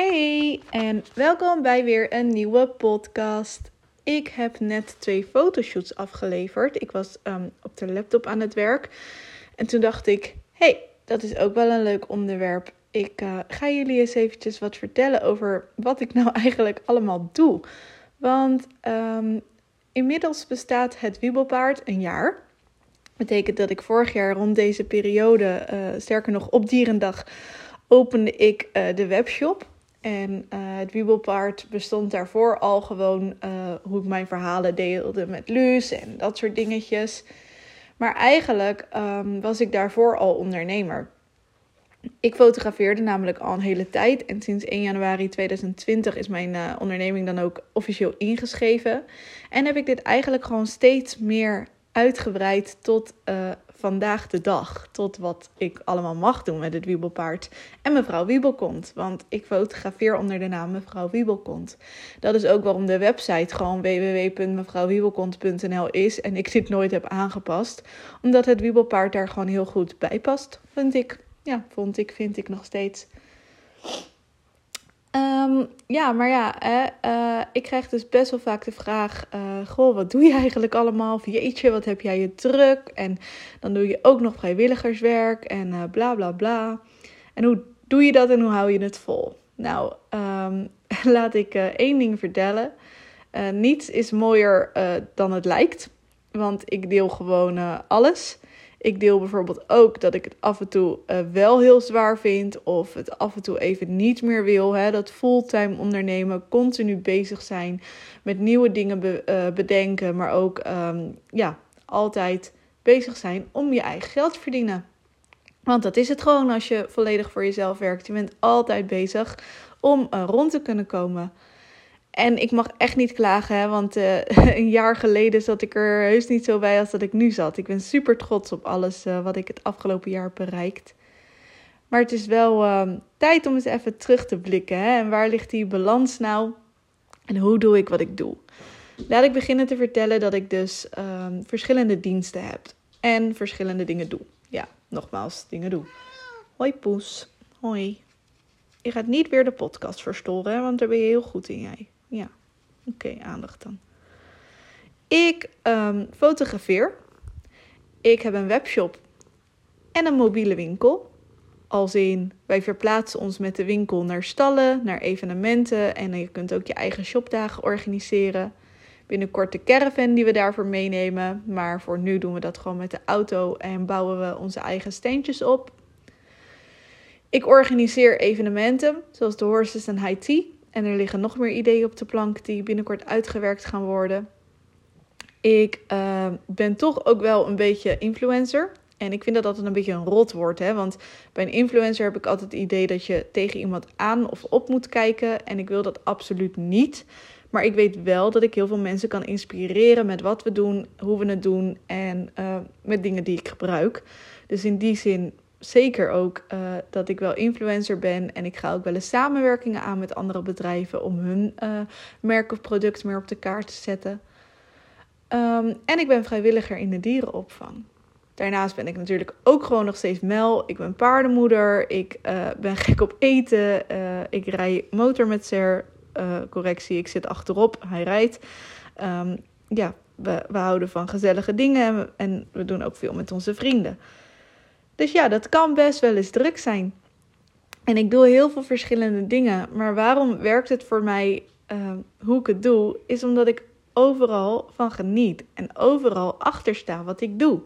Hey en welkom bij weer een nieuwe podcast. Ik heb net twee fotoshoots afgeleverd. Ik was ehm, op de laptop aan het werk en toen dacht ik: hey, dat is ook wel een leuk onderwerp. Ik uh, ga jullie eens eventjes wat vertellen over wat ik nou eigenlijk allemaal doe. Want ehm, inmiddels bestaat het Wiebelpaard een jaar. Betekent dat ik vorig jaar rond deze periode, uh, sterker nog op Dierendag, opende ik uh, de webshop. En uh, het Wiebelpaard bestond daarvoor al gewoon hoe ik mijn verhalen deelde met Luus en dat soort dingetjes. Maar eigenlijk um, was ik daarvoor al ondernemer. Ik fotografeerde namelijk al een hele tijd. En sinds 1 januari 2020 is mijn uh, onderneming dan ook officieel ingeschreven. En heb ik dit eigenlijk gewoon steeds meer uitgebreid tot vandaag de dag. Tot wat ik allemaal mag doen met het Wiebelpaard. En mevrouw Wiebelkont. Want ik fotografeer onder de naam mevrouw Wiebelkont. Dat is ook waarom de website gewoon www.mevrouwwiebelkont.nl is. En ik dit nooit heb aangepast. Omdat het Wiebelpaard daar gewoon heel goed bij past, vind ik. Ja, vond ik, vind ik nog steeds. Um, ja, maar ja, hè, uh, ik krijg dus best wel vaak de vraag: uh, Goh, wat doe je eigenlijk allemaal? Of jeetje, wat heb jij je druk? En dan doe je ook nog vrijwilligerswerk en uh, bla bla bla. En hoe doe je dat en hoe hou je het vol? Nou, um, laat ik één ding vertellen. niets is mooier dan het lijkt, want ik deel gewoon alles. Ik deel bijvoorbeeld ook dat ik het af en toe uh, wel heel zwaar vind of het af en toe even niet meer wil. Hè? Dat fulltime ondernemen, continu bezig zijn met nieuwe dingen be uh, bedenken, maar ook um, ja, altijd bezig zijn om je eigen geld te verdienen. Want dat is het gewoon als je volledig voor jezelf werkt. Je bent altijd bezig om uh, rond te kunnen komen. En ik mag echt niet klagen, hè, want uh, een jaar geleden zat ik er heus niet zo bij als dat ik nu zat. Ik ben super trots op alles uh, wat ik het afgelopen jaar heb bereikt. Maar het is wel uh, tijd om eens even terug te blikken. Hè? En waar ligt die balans nou? En hoe doe ik wat ik doe? Laat ik beginnen te vertellen dat ik dus ehm, verschillende diensten heb. En verschillende dingen doe. Ja, nogmaals, dingen doe. Hoi Poes. Hoi. Je gaat niet weer de podcast verstoren, want daar ben je heel goed in jij. Ja, oké, aandacht dan. Ik um, fotografeer. Ik heb een webshop en een mobiele winkel. Als in, wij verplaatsen ons met de winkel naar stallen, naar evenementen. En je kunt ook je eigen shopdagen organiseren. Binnenkort de caravan die we daarvoor meenemen. Maar voor nu doen we dat gewoon met de auto en bouwen we onze eigen steentjes op. Ik organiseer evenementen, zoals de Horses en High Tea. En er liggen nog meer ideeën op de plank die binnenkort uitgewerkt gaan worden. Ik uh, ben toch ook wel een beetje influencer. En ik vind dat altijd een beetje een rot woord. Hè? Want bij een influencer heb ik altijd het idee dat je tegen iemand aan of op moet kijken. En ik wil dat absoluut niet. Maar ik weet wel dat ik heel veel mensen kan inspireren met wat we doen, hoe we het doen en uh, met dingen die ik gebruik. Dus in die zin zeker ook uh, dat ik wel influencer ben. En ik ga ook wel eens samenwerkingen aan met andere bedrijven om hun uh, merk of product meer op de kaart te zetten. Um, en ik ben vrijwilliger in de dierenopvang. Daarnaast ben ik natuurlijk ook gewoon nog steeds Mel. Ik ben paardenmoeder. Ik uh, ben gek op eten. ik rij motor met Ser. correctie, ik zit achterop. Hij rijdt. Um, ja, we, we houden van gezellige dingen. En we doen ook veel met onze vrienden. Dus ja, dat kan best wel eens druk zijn. En ik doe heel veel verschillende dingen. Maar waarom werkt het voor mij uh, hoe ik het doe? Is omdat ik overal van geniet. En overal achter sta wat ik doe.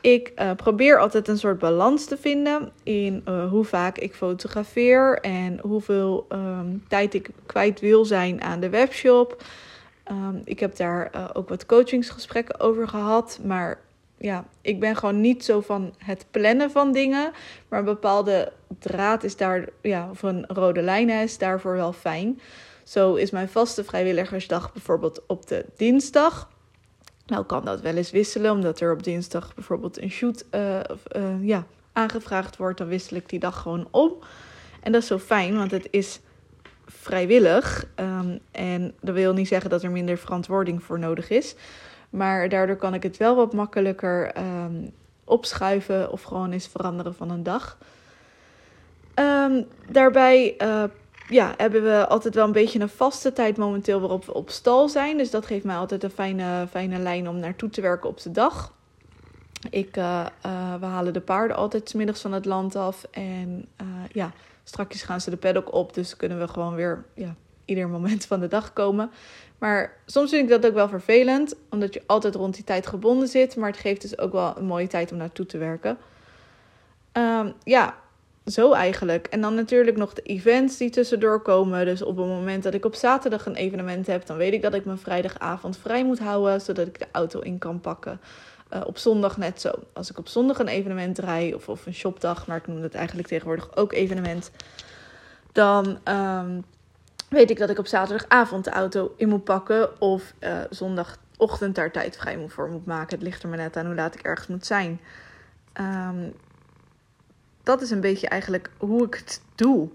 Ik uh, probeer altijd een soort balans te vinden in uh, hoe vaak ik fotografeer en hoeveel um, tijd ik kwijt wil zijn aan de webshop. Um, ik heb daar uh, ook wat coachingsgesprekken over gehad, maar ja, ik ben gewoon niet zo van het plannen van dingen. Maar een bepaalde draad is daar, ja, of een rode lijn is daarvoor wel fijn. Zo is mijn vaste vrijwilligersdag bijvoorbeeld op de dinsdag. Nou kan dat wel eens wisselen, omdat er op dinsdag bijvoorbeeld een shoot uh, uh, ja, aangevraagd wordt. Dan wissel ik die dag gewoon om. En dat is zo fijn, want het is vrijwillig. Um, en dat wil niet zeggen dat er minder verantwoording voor nodig is. Maar daardoor kan ik het wel wat makkelijker um, opschuiven of gewoon eens veranderen van een dag. Um, daarbij uh, ja, hebben we altijd wel een beetje een vaste tijd momenteel waarop we op stal zijn. Dus dat geeft mij altijd een fijne, fijne lijn om naartoe te werken op de dag. Ik, uh, uh, we halen de paarden altijd middags van het land af. En ja, straks gaan ze de paddock op. Dus kunnen we gewoon weer ja, ieder moment van de dag komen. Maar soms vind ik dat ook wel vervelend. Omdat je altijd rond die tijd gebonden zit. Maar het geeft dus ook wel een mooie tijd om naartoe te werken. Um, ja, zo eigenlijk. En dan natuurlijk nog de events die tussendoor komen. Dus op het moment dat ik op zaterdag een evenement heb, dan weet ik dat ik mijn vrijdagavond vrij moet houden, zodat ik de auto in kan pakken. Uh, op zondag net zo. Als ik op zondag een evenement draai of, of een shopdag, maar ik noem het eigenlijk tegenwoordig ook evenement, dan um, weet ik dat ik op zaterdagavond de auto in moet pakken of uh, zondagochtend daar tijd vrij voor moet maken. Het ligt er maar net aan hoe laat ik ergens moet zijn. Um, dat is een beetje eigenlijk hoe ik het doe.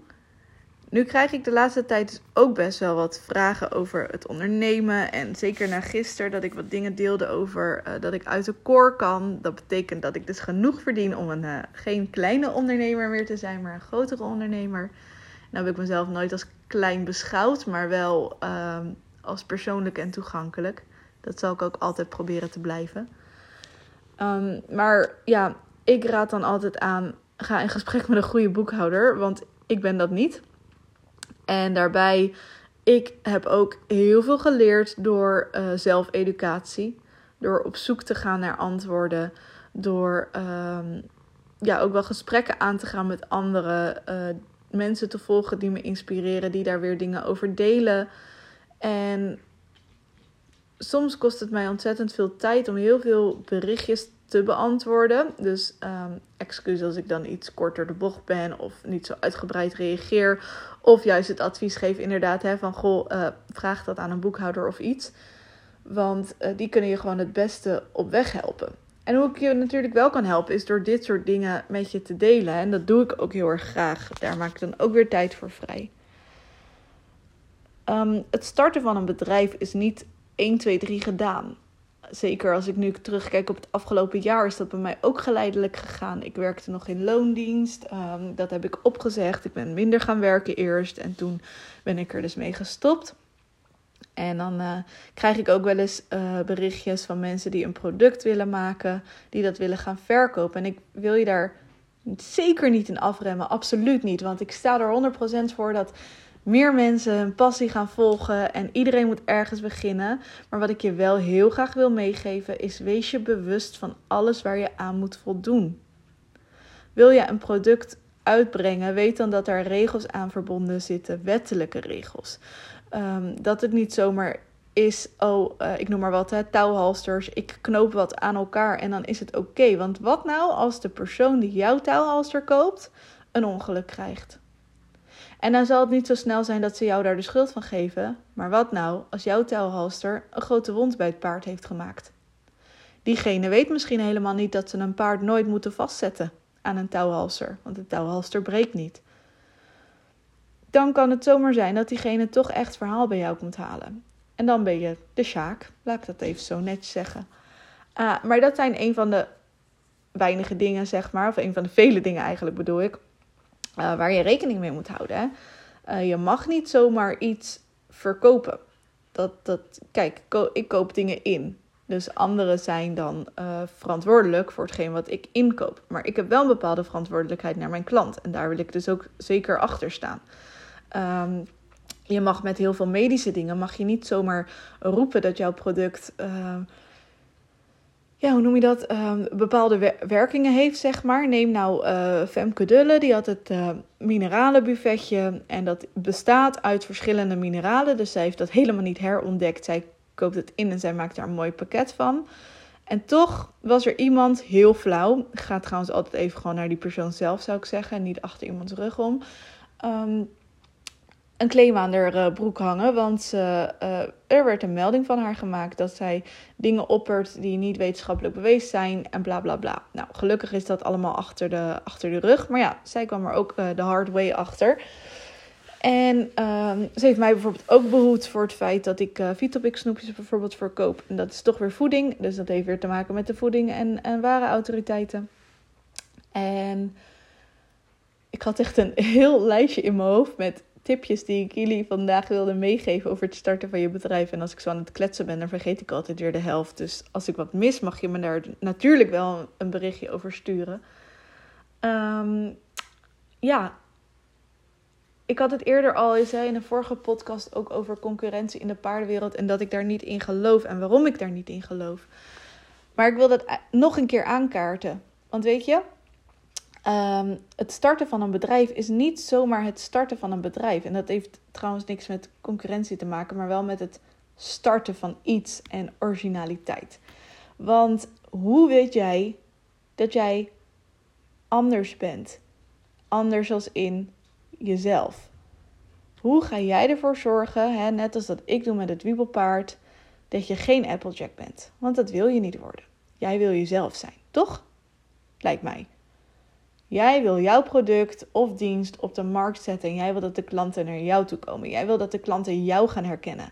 Nu krijg ik de laatste tijd ook best wel wat vragen over het ondernemen. En zeker na gisteren dat ik wat dingen deelde over uh, dat ik uit de koor kan. Dat betekent dat ik dus genoeg verdien om een, uh, geen kleine ondernemer meer te zijn, maar een grotere ondernemer. Nou heb ik mezelf nooit als klein beschouwd, maar wel uh, als persoonlijk en toegankelijk. Dat zal ik ook altijd proberen te blijven. Um, maar ja, ik raad dan altijd aan ga in gesprek met een goede boekhouder, want ik ben dat niet. En daarbij, ik heb ook heel veel geleerd door uh, zelfeducatie. Door op zoek te gaan naar antwoorden. Door um, ja, ook wel gesprekken aan te gaan met andere uh, mensen te volgen die me inspireren, die daar weer dingen over delen. En soms kost het mij ontzettend veel tijd om heel veel berichtjes te beantwoorden. Dus um, excuus als ik dan iets korter de bocht ben of niet zo uitgebreid reageer. Of juist het advies geef inderdaad hè, van goh, uh, vraag dat aan een boekhouder of iets. Want uh, die kunnen je gewoon het beste op weg helpen. En hoe ik je natuurlijk wel kan helpen is door dit soort dingen met je te delen. En dat doe ik ook heel erg graag. Daar maak ik dan ook weer tijd voor vrij. Um, het starten van een bedrijf is niet 1, 2, 3 gedaan zeker als ik nu terugkijk op het afgelopen jaar, is dat bij mij ook geleidelijk gegaan. Ik werkte nog in loondienst. Um, dat heb ik opgezegd. Ik ben minder gaan werken eerst. En toen ben ik er dus mee gestopt. En dan uh, krijg ik ook wel eens uh, berichtjes van mensen die een product willen maken, die dat willen gaan verkopen. En ik wil je daar zeker niet in afremmen, absoluut niet. Want ik sta er 100% voor dat meer mensen hun passie gaan volgen en iedereen moet ergens beginnen. Maar wat ik je wel heel graag wil meegeven is: wees je bewust van alles waar je aan moet voldoen. Wil je een product uitbrengen, weet dan dat er regels aan verbonden zitten, wettelijke regels. Um, dat het niet zomaar is, oh, uh, ik noem maar wat, hè, touwhalsters. Ik knoop wat aan elkaar en dan is het oké. Want wat nou als de persoon die jouw touwhalster koopt een ongeluk krijgt? En dan zal het niet zo snel zijn dat ze jou daar de schuld van geven. Maar wat nou als jouw touwhalster een grote wond bij het paard heeft gemaakt? Diegene weet misschien helemaal niet dat ze een paard nooit moeten vastzetten aan een touwhalster, want de touwhalster breekt niet. Dan kan het zomaar zijn dat diegene toch echt verhaal bij jou komt halen. En dan ben je de sjaak, laat ik dat even zo netjes zeggen. Uh, maar dat zijn een van de weinige dingen, zeg maar, of een van de vele dingen eigenlijk bedoel ik, uh, waar je rekening mee moet houden. Hè? Uh, je mag niet zomaar iets verkopen. Dat, dat, kijk, ik koop dingen in. Dus anderen zijn dan uh, verantwoordelijk voor hetgeen wat ik inkoop. Maar ik heb wel een bepaalde verantwoordelijkheid naar mijn klant. En daar wil ik dus ook zeker achter staan. Um, je mag met heel veel medische dingen mag je niet zomaar roepen dat jouw product uh, ja, hoe noem je dat, uh, bepaalde werkingen heeft, zeg maar. Neem nou uh, Femke Dulle, die had het uh, mineralenbuffetje en dat bestaat uit verschillende mineralen. Dus zij heeft dat helemaal niet herontdekt. Zij koopt het in en zij maakt daar een mooi pakket van. En toch was er iemand heel flauw. Ik ga trouwens altijd even gewoon naar die persoon zelf, zou ik zeggen. En niet achter iemands rug om. Um, een claim aan haar uh, broek hangen. Want uh, er werd een melding van haar gemaakt dat zij dingen oppert die niet wetenschappelijk bewezen zijn en bla bla bla. Nou, gelukkig is dat allemaal achter de, achter de rug. Maar ja, zij kwam er ook de hard way achter. En ehm, ze heeft mij bijvoorbeeld ook behoed voor het feit dat ik uh, snoepjes bijvoorbeeld verkoop. En dat is toch weer voeding. Dus dat heeft weer te maken met de voeding en, en ware autoriteiten. En ik had echt een heel lijstje in mijn hoofd met tipjes die ik jullie vandaag wilde meegeven over het starten van je bedrijf. En als ik zo aan het kletsen ben, dan vergeet ik altijd weer de helft. Dus als ik wat mis, mag je me daar natuurlijk wel een berichtje over sturen. Ehm, ja, ik had het eerder al eens in een vorige podcast ook over concurrentie in de paardenwereld. En dat ik daar niet in geloof en waarom ik daar niet in geloof. Maar ik wil dat nog een keer aankaarten. Want weet je, ehm, het starten van een bedrijf is niet zomaar het starten van een bedrijf. En dat heeft trouwens niks met concurrentie te maken, maar wel met het starten van iets en originaliteit. Want hoe weet jij dat jij anders bent? Anders als in jezelf. Hoe ga jij ervoor zorgen, hè, net als dat ik doe met het wiebelpaard, dat je geen Applejack bent? Want dat wil je niet worden. Jij wil jezelf zijn, toch? Lijkt mij. Jij wil jouw product of dienst op de markt zetten en jij wil dat de klanten naar jou toe komen. Jij wil dat de klanten jou gaan herkennen.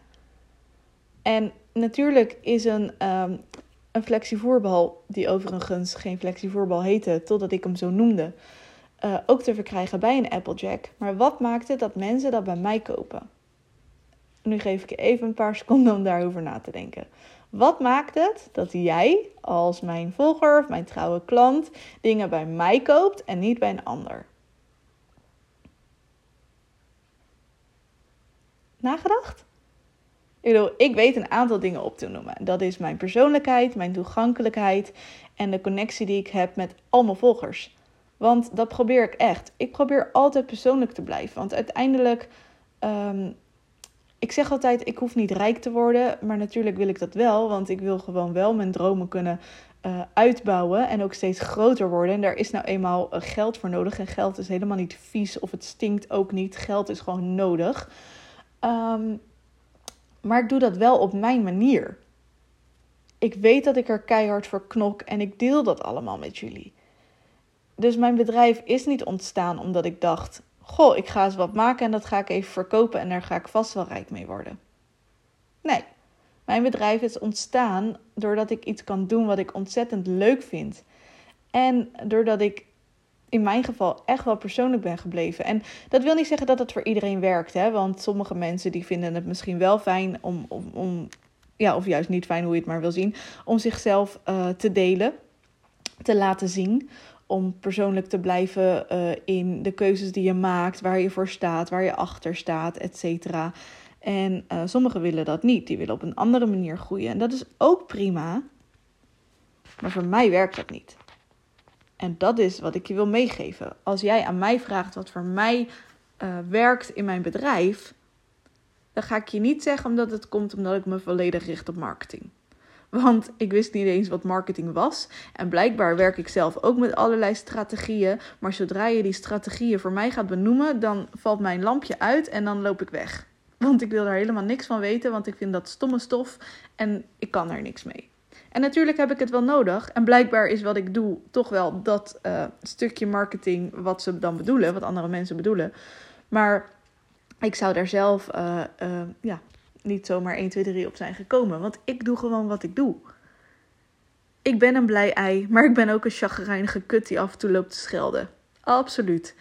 En natuurlijk is een, um, een flexievoerbal, die overigens geen flexievoerbal heette totdat ik hem zo noemde, uh, ook te verkrijgen bij een Applejack. Maar wat maakt het dat mensen dat bij mij kopen? Nu geef ik je even een paar seconden om daarover na te denken. Wat maakt het dat jij als mijn volger of mijn trouwe klant dingen bij mij koopt en niet bij een ander? Nagedacht? Ik, bedoel, ik weet een aantal dingen op te noemen. Dat is mijn persoonlijkheid, mijn toegankelijkheid en de connectie die ik heb met al mijn volgers. Want dat probeer ik echt. Ik probeer altijd persoonlijk te blijven. Want uiteindelijk, um, ik zeg altijd, ik hoef niet rijk te worden. Maar natuurlijk wil ik dat wel. Want ik wil gewoon wel mijn dromen kunnen uh, uitbouwen. En ook steeds groter worden. En daar is nou eenmaal eh, geld voor nodig. En geld is helemaal niet vies of het stinkt ook niet. Geld is gewoon nodig. Um, maar ik doe dat wel op mijn manier. Ik weet dat ik er keihard voor knok en ik deel dat allemaal met jullie. Dus mijn bedrijf is niet ontstaan omdat ik dacht: Goh, ik ga eens wat maken en dat ga ik even verkopen en daar ga ik vast wel rijk mee worden. Nee, mijn bedrijf is ontstaan doordat ik iets kan doen wat ik ontzettend leuk vind. En doordat ik in mijn geval echt wel persoonlijk ben gebleven. En dat wil niet zeggen dat het voor iedereen werkt, hè? want sommige mensen die vinden het misschien wel fijn om, om, om ja, of juist niet fijn hoe je het maar wil zien, om zichzelf uh, te delen, te laten zien om persoonlijk te blijven uh, in de keuzes die je maakt, waar je voor staat, waar je achter staat, et cetera. En uh, sommigen willen dat niet. Die willen op een andere manier groeien. En dat is ook prima. Maar voor mij werkt dat niet. En dat is wat ik je wil meegeven. Als jij aan mij vraagt wat voor mij uh, werkt in mijn bedrijf, dan ga ik je niet zeggen omdat het komt omdat ik me volledig richt op marketing. Want ik wist niet eens wat marketing was. En blijkbaar werk ik zelf ook met allerlei strategieën. Maar zodra je die strategieën voor mij gaat benoemen, dan valt mijn lampje uit en dan loop ik weg. Want ik wil daar helemaal niks van weten, want ik vind dat stomme stof en ik kan er niks mee. En natuurlijk heb ik het wel nodig. En blijkbaar is wat ik doe toch wel dat uh, stukje marketing wat ze dan bedoelen, wat andere mensen bedoelen. Maar ik zou daar zelf uh, uh, ja, niet zomaar 1, 2, 3 op zijn gekomen. Want ik doe gewoon wat ik doe. Ik ben een blij ei, maar ik ben ook een chagrijnige kut die af en toe loopt te schelden. Absoluut.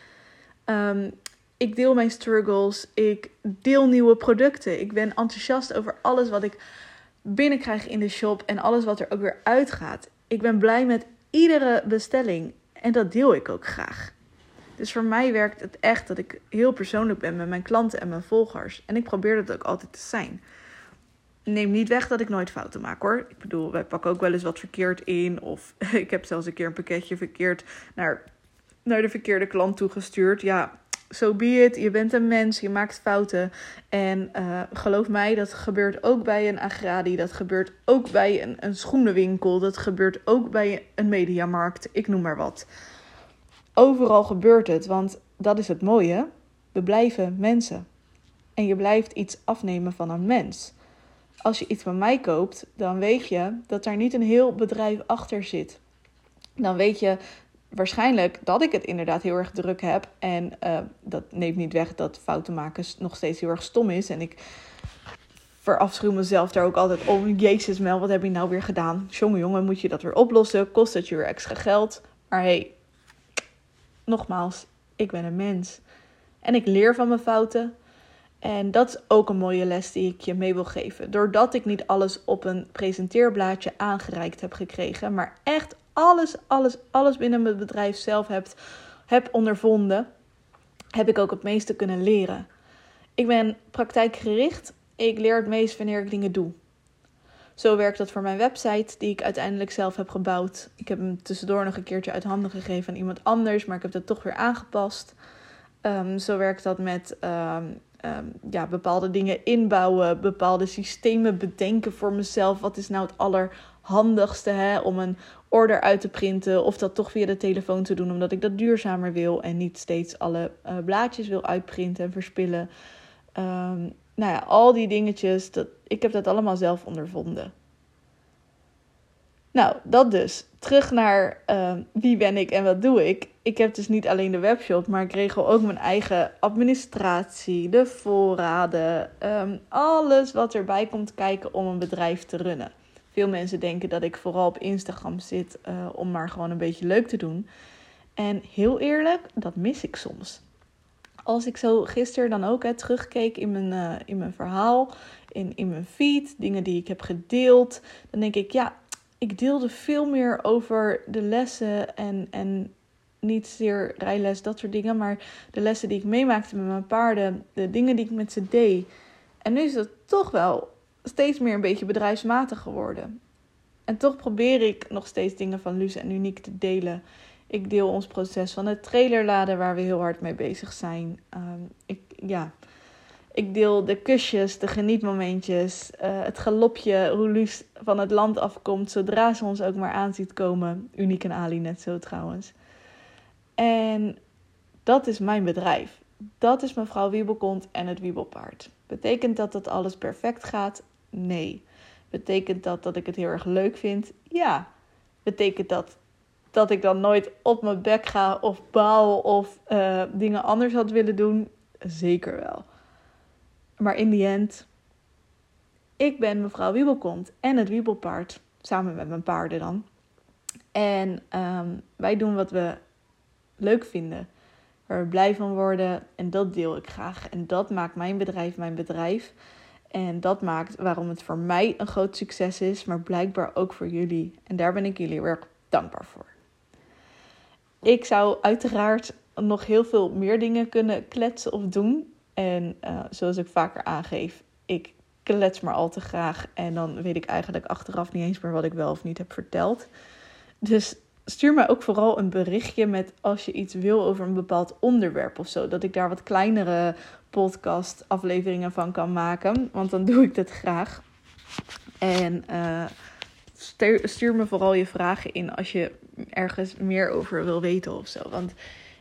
Um, ik deel mijn struggles. Ik deel nieuwe producten. Ik ben enthousiast over alles wat ik binnenkrijg in de shop en alles wat er ook weer uitgaat. Ik ben blij met iedere bestelling en dat deel ik ook graag. Dus voor mij werkt het echt dat ik heel persoonlijk ben met mijn klanten en mijn volgers. En ik probeer dat ook altijd te zijn. Neem niet weg dat ik nooit fouten maak hoor. Ik bedoel, wij pakken ook wel eens wat verkeerd in. Of ik heb zelfs een keer een pakketje verkeerd naar, naar de verkeerde klant toegestuurd. Ja, zo be. Je bent een mens, je maakt fouten. En uh, geloof mij, dat gebeurt ook bij een agradi. Dat gebeurt ook bij een, een schoenenwinkel. Dat gebeurt ook bij een mediamarkt. Ik noem maar wat. Overal gebeurt het, want dat is het mooie. We blijven mensen. En je blijft iets afnemen van een mens. Als je iets van mij koopt, dan weet je dat daar niet een heel bedrijf achter zit. Dan weet je waarschijnlijk dat ik het inderdaad heel erg druk heb. En uh, dat neemt niet weg dat fouten maken nog steeds heel erg stom is. En ik verafschuw mezelf daar ook altijd om. Jezus Mel, wat heb je nou weer gedaan? Jongen, jongen, moet je dat weer oplossen? Kost het je weer extra geld? Maar hey, nogmaals, ik ben een mens. En ik leer van mijn fouten. En dat is ook een mooie les die ik je mee wil geven. Doordat ik niet alles op een presenteerblaadje aangereikt heb gekregen, maar echt alles, alles, alles binnen mijn bedrijf zelf heb, heb ondervonden, heb ik ook het meeste kunnen leren. Ik ben praktijkgericht. Ik leer het meest wanneer ik dingen doe. Zo werkt dat voor mijn website, die ik uiteindelijk zelf heb gebouwd. Ik heb hem tussendoor nog een keertje uit handen gegeven aan iemand anders, maar ik heb dat toch weer aangepast. Um, zo werkt dat met um, um, ja, bepaalde dingen inbouwen, bepaalde systemen bedenken voor mezelf. Wat is nou het allerhandigste hè, om een order uit te printen of dat toch via de telefoon te doen, omdat ik dat duurzamer wil en niet steeds alle uh, blaadjes wil uitprinten en verspillen. Um, nou ja, al die dingetjes, dat, ik heb dat allemaal zelf ondervonden. Nou, dat dus. Terug naar uh, wie ben ik en wat doe ik. Ik heb dus niet alleen de webshop, maar ik regel ook mijn eigen administratie, de voorraden, um, alles wat erbij komt kijken om een bedrijf te runnen. Veel mensen denken dat ik vooral op Instagram zit uh, om maar gewoon een beetje leuk te doen. En heel eerlijk, dat mis ik soms als ik zo gisteren dan ook terugkeek in mijn, uh, in mijn verhaal, in, in mijn feed, dingen die ik heb gedeeld, dan denk ik, ja, ik deelde veel meer over de lessen en, en niet zeer rijles, dat soort dingen, maar de lessen die ik meemaakte met mijn paarden, de dingen die ik met ze deed. En nu is het toch wel steeds meer een beetje bedrijfsmatig geworden. En toch probeer ik nog steeds dingen van Luce en Uniek te delen. Ik deel ons proces van het trailerladen waar we heel hard mee bezig zijn. Um, ik, ja, ik deel de kusjes, de genietmomentjes, uh, het galopje, hoe Luus van het land afkomt zodra ze ons ook maar aan ziet komen. Uniek en Ali net zo trouwens. En dat is mijn bedrijf. Dat is mevrouw Wiebelkont en het Wiebelpaard. Betekent dat dat alles perfect gaat? Nee. Betekent dat dat ik het heel erg leuk vind? Ja. Betekent dat dat ik dan nooit op mijn bek ga of baal of uh, dingen anders had willen doen? Zeker wel. Maar in die end, ik ben mevrouw Wiebelkont en het Wiebelpaard, samen met mijn paarden dan. En um, wij doen wat we leuk vinden, waar we blij van worden en dat deel ik graag. En dat maakt mijn bedrijf mijn bedrijf. En dat maakt waarom het voor mij een groot succes is, maar blijkbaar ook voor jullie. En daar ben ik jullie erg dankbaar voor. Ik zou uiteraard nog heel veel meer dingen kunnen kletsen of doen. En uh, zoals ik vaker aangeef, ik klets maar al te graag. En dan weet ik eigenlijk achteraf niet eens meer wat ik wel of niet heb verteld. Dus stuur mij ook vooral een berichtje met als je iets wil over een bepaald onderwerp of zo. Dat ik daar wat kleinere podcast afleveringen van kan maken. Want dan doe ik dat graag. En uh, stuur me vooral je vragen in als je ergens meer over wil weten of zo. Want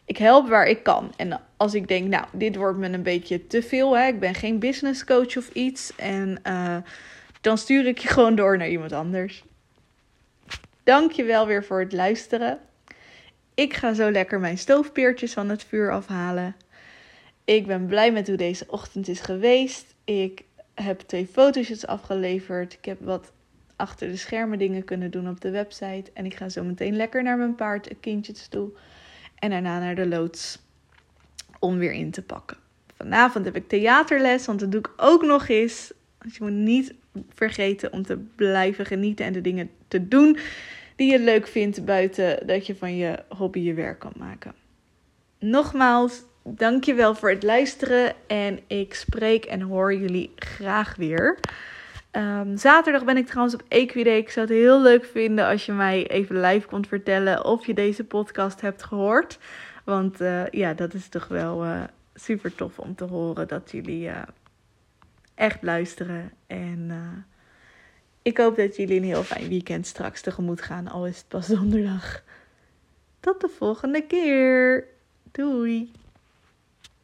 ik help waar ik kan. En als ik denk, nou, dit wordt me een beetje te veel. Hè? Ik ben geen business coach of iets. En uh, dan stuur ik je gewoon door naar iemand anders. Dank je wel weer voor het luisteren. Ik ga zo lekker mijn stoofpeertjes van het vuur afhalen. Ik ben blij met hoe deze ochtend is geweest. Ik heb twee foto's afgeleverd. Ik heb wat achter de schermen dingen kunnen doen op de website. En ik ga zo meteen lekker naar mijn paard, kindjes toe. En daarna naar de loods om weer in te pakken. Vanavond heb ik theaterles, want dat doe ik ook nog eens. Dus je moet niet vergeten om te blijven genieten en de dingen te doen die je leuk vindt buiten dat je van je hobby je werk kan maken. Nogmaals, dankjewel voor het luisteren en ik spreek en hoor jullie graag weer. Um, zaterdag ben ik trouwens op Equiday. Ik zou het heel leuk vinden als je mij even live kon vertellen of je deze podcast hebt gehoord. Want uh, ja, dat is toch wel uh, super tof om te horen dat jullie uh, echt luisteren. En ik hoop dat jullie een heel fijn weekend straks tegemoet gaan, al is het pas donderdag. Tot de volgende keer. Doei.